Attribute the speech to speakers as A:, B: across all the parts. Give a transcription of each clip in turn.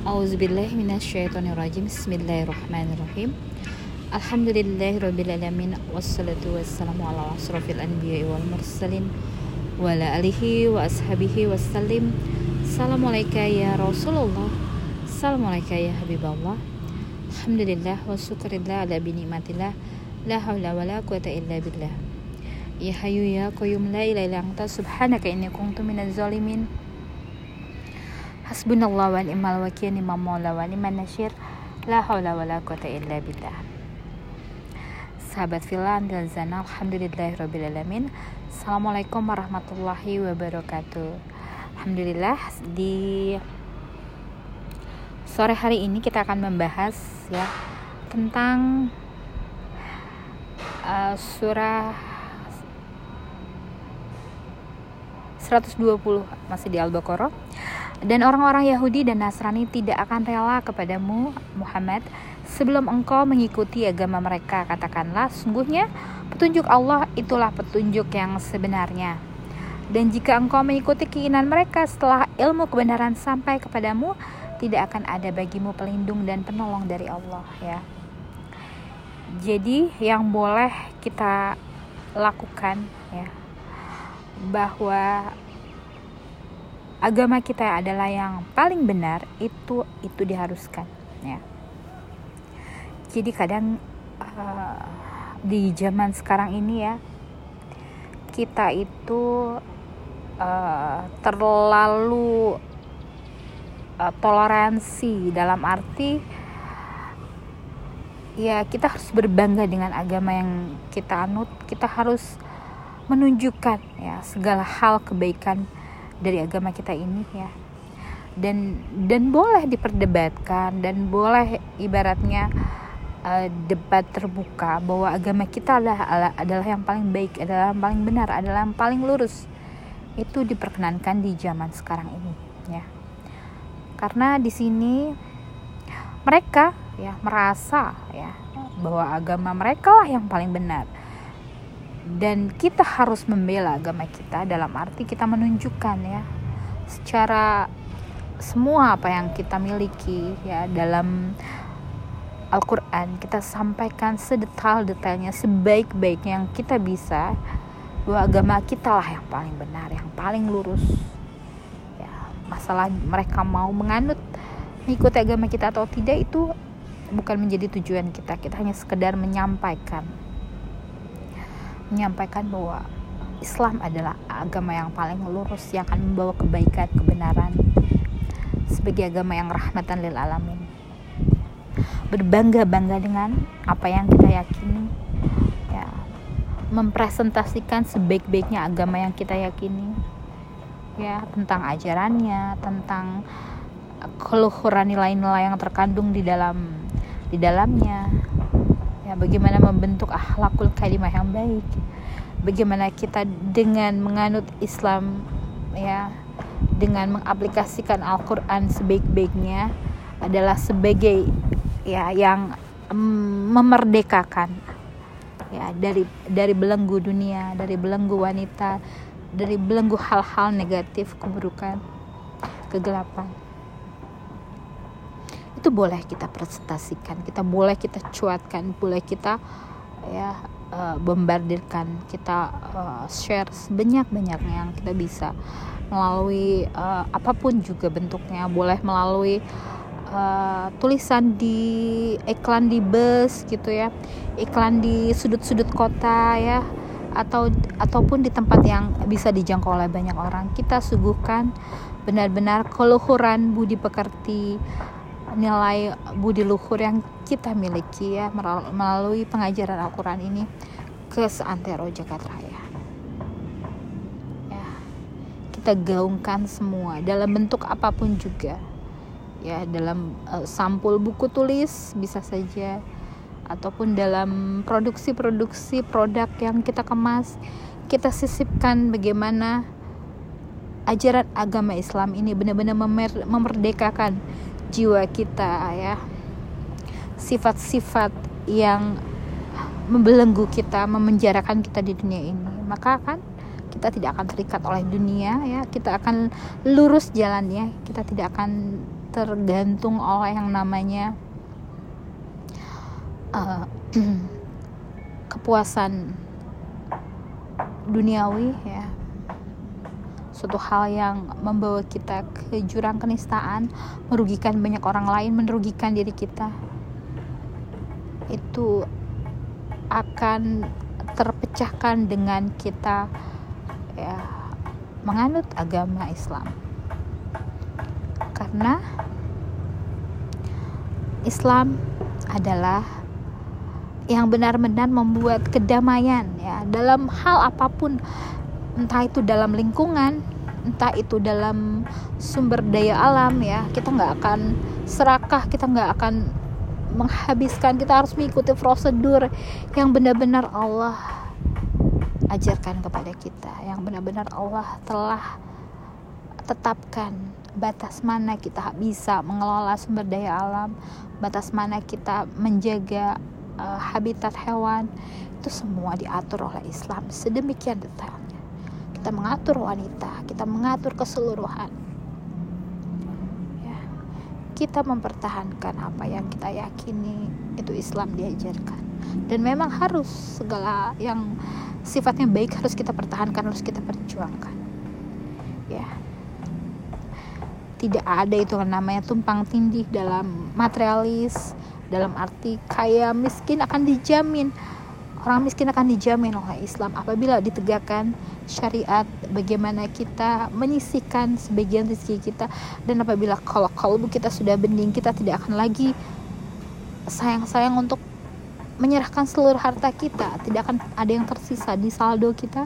A: Auzubillahiminasyaitonirrajim Bismillahirrahmanirrahim. Alhamdulillahirrabbilalamin Wassalatu wassalamu ala asrafil anbiya wal mursalin Wa ala alihi wa ashabihi wassalim. Assalamualaikum ya Rasulullah. Assalamualaikum ya Habiballah Alhamdulillah wa syukurillah ala binikmatillah La hawla wa la quwata illa billah. Ya hayu ya qayyum la ilaha illa anta. Subhanaka inni kuntu minaz zalimin Hasbunallah wa ni'mal wakil ni'mal maula wa ni'man nasyir. La hawla wa la quwata illa billah. Sahabat Filan dan Zana Alhamdulillahirrabbilalamin Assalamualaikum warahmatullahi wabarakatuh. Alhamdulillah di sore hari ini kita akan membahas ya tentang uh, surah 120 masih di Al-Baqarah dan orang-orang Yahudi dan Nasrani tidak akan rela kepadamu Muhammad sebelum engkau mengikuti agama mereka. Katakanlah, sungguhnya petunjuk Allah itulah petunjuk yang sebenarnya. Dan jika engkau mengikuti keinginan mereka setelah ilmu kebenaran sampai kepadamu, tidak akan ada bagimu pelindung dan penolong dari Allah ya. Jadi yang boleh kita lakukan ya bahwa agama kita adalah yang paling benar itu itu diharuskan ya. Jadi kadang uh, di zaman sekarang ini ya kita itu uh, terlalu uh, toleransi dalam arti ya kita harus berbangga dengan agama yang kita anut kita harus menunjukkan ya segala hal kebaikan dari agama kita ini ya. Dan dan boleh diperdebatkan dan boleh ibaratnya uh, debat terbuka bahwa agama kita adalah adalah yang paling baik adalah yang paling benar adalah yang paling lurus. Itu diperkenankan di zaman sekarang ini ya. Karena di sini mereka ya merasa ya bahwa agama mereka lah yang paling benar dan kita harus membela agama kita dalam arti kita menunjukkan ya secara semua apa yang kita miliki ya dalam Al-Quran kita sampaikan sedetail-detailnya sebaik-baiknya yang kita bisa bahwa agama kita lah yang paling benar yang paling lurus. Ya masalah mereka mau menganut mengikuti agama kita atau tidak itu bukan menjadi tujuan kita. Kita hanya sekedar menyampaikan menyampaikan bahwa Islam adalah agama yang paling lurus yang akan membawa kebaikan, kebenaran sebagai agama yang rahmatan lil alamin. Berbangga-bangga dengan apa yang kita yakini. Ya, mempresentasikan sebaik-baiknya agama yang kita yakini. Ya, tentang ajarannya, tentang keluhuran nilai-nilai yang terkandung di dalam di dalamnya ya bagaimana membentuk akhlakul karimah yang baik? Bagaimana kita dengan menganut Islam ya dengan mengaplikasikan Al-Qur'an sebaik-baiknya adalah sebagai ya yang um, memerdekakan ya dari dari belenggu dunia, dari belenggu wanita, dari belenggu hal-hal negatif, keburukan, kegelapan itu boleh kita presentasikan kita boleh kita cuatkan boleh kita ya uh, bombardirkan kita uh, share sebanyak banyaknya yang kita bisa melalui uh, apa pun juga bentuknya. Boleh melalui uh, tulisan di iklan di bus gitu ya iklan di sudut-sudut kota ya atau ataupun di tempat yang bisa dijangkau oleh banyak orang. Kita suguhkan benar-benar keluhuran budi pekerti nilai budi luhur yang kita miliki ya melalui pengajaran Al-Quran ini ke seantero Jakarta Raya. Ya, kita gaungkan semua dalam bentuk apa pun juga. Ya, dalam uh, sampul buku tulis bisa saja ataupun dalam produksi-produksi produk yang kita kemas, kita sisipkan bagaimana ajaran agama Islam ini benar-benar memerdekakan jiwa kita ya. Sifat-sifat yang membelenggu kita memenjarakan kita di dunia ini. Maka kan kita tidak akan terikat oleh dunia ya. Kita akan lurus jalannya kita tidak akan tergantung oleh yang namanya uh, kepuasan duniawi ya suatu hal yang membawa kita ke jurang kenistaan, merugikan banyak orang lain, merugikan diri kita, itu akan terpecahkan dengan kita ya menganut agama Islam. Karena Islam adalah yang benar-benar membuat kedamaian ya dalam hal apa pun entah itu dalam lingkungan entah itu dalam sumber daya alam ya kita nggak akan serakah kita nggak akan menghabiskan kita harus mengikuti prosedur yang benar-benar Allah ajarkan kepada kita yang benar-benar Allah telah tetapkan. Batas mana kita bisa mengelola sumber daya alam batas mana kita menjaga uh, habitat hewan itu semua diatur oleh Islam sedemikian detailnya kita mengatur wanita, kita mengatur keseluruhan. Ya, kita mempertahankan apa yang kita yakini itu Islam diajarkan. Dan memang harus segala yang sifatnya baik harus kita pertahankan, harus kita perjuangkan. Ya. Tidak ada itu namanya tumpang tindih dalam materialis, dalam arti kaya miskin akan dijamin orang miskin akan dijamin oleh Islam apabila ditegakkan syariat bagaimana kita menyisikan sebagian rezeki kita dan apabila kalau kalbu kita sudah bening kita tidak akan lagi sayang-sayang untuk menyerahkan seluruh harta kita. Tidak akan ada yang tersisa di saldo kita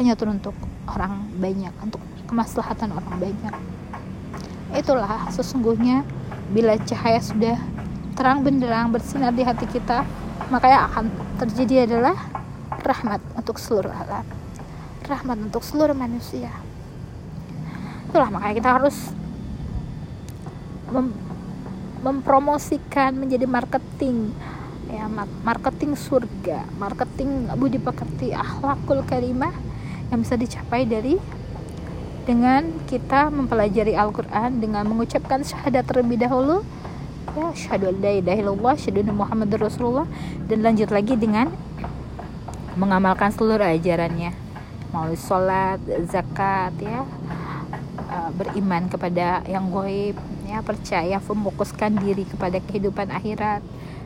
A: hanya untuk orang banyak untuk kemaslahatan orang banyak. Itulah sesungguhnya bila cahaya sudah terang benderang bersinar di hati kita maka yang akan terjadi adalah rahmat untuk seluruh alam rahmat untuk seluruh manusia. Itulah makanya kita harus mem mempromosikan menjadi marketing ya marketing surga marketing budi pekerti akhlakul karimah yang bisa dicapai dari dengan kita mempelajari Al-Quran dengan mengucapkan syahadat terlebih dahulu ya syahadu la ilaha syahadu Muhammad Rasulullah dan lanjut lagi dengan mengamalkan seluruh ajarannya melalui sholat zakat ya. Eh, beriman kepada yang goib ya. Percaya memfokuskan diri kepada kehidupan akhirat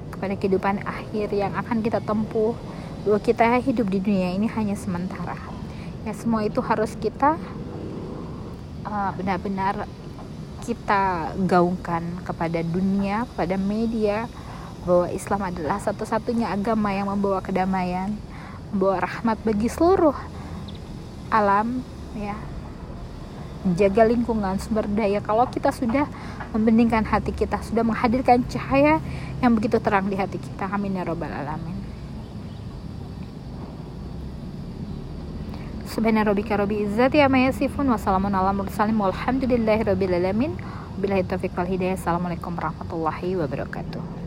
A: kepada kehidupan akhir yang akan kita tempuh. Bahwa kita hidup di dunia ini hanya sementara. Ya semua itu harus kita uh, benar-benar kita gaungkan kepada dunia, pada media. Bahwa Islam adalah satu-satunya agama yang membawa kedamaian, membawa rahmat bagi seluruh alam, ya. Menjaga lingkungan, sumber daya. Kalau kita sudah membeningkan hati kita, sudah menghadirkan cahaya yang begitu terang di hati kita. Amin ya robbal alamin. Subhana rabbika rabbil izzati amma yasifun wa salamun ala mursalin walhamdulillahi rabbil alamin. Billahi wal hidayah. Warahmatullahi wabarakatuh.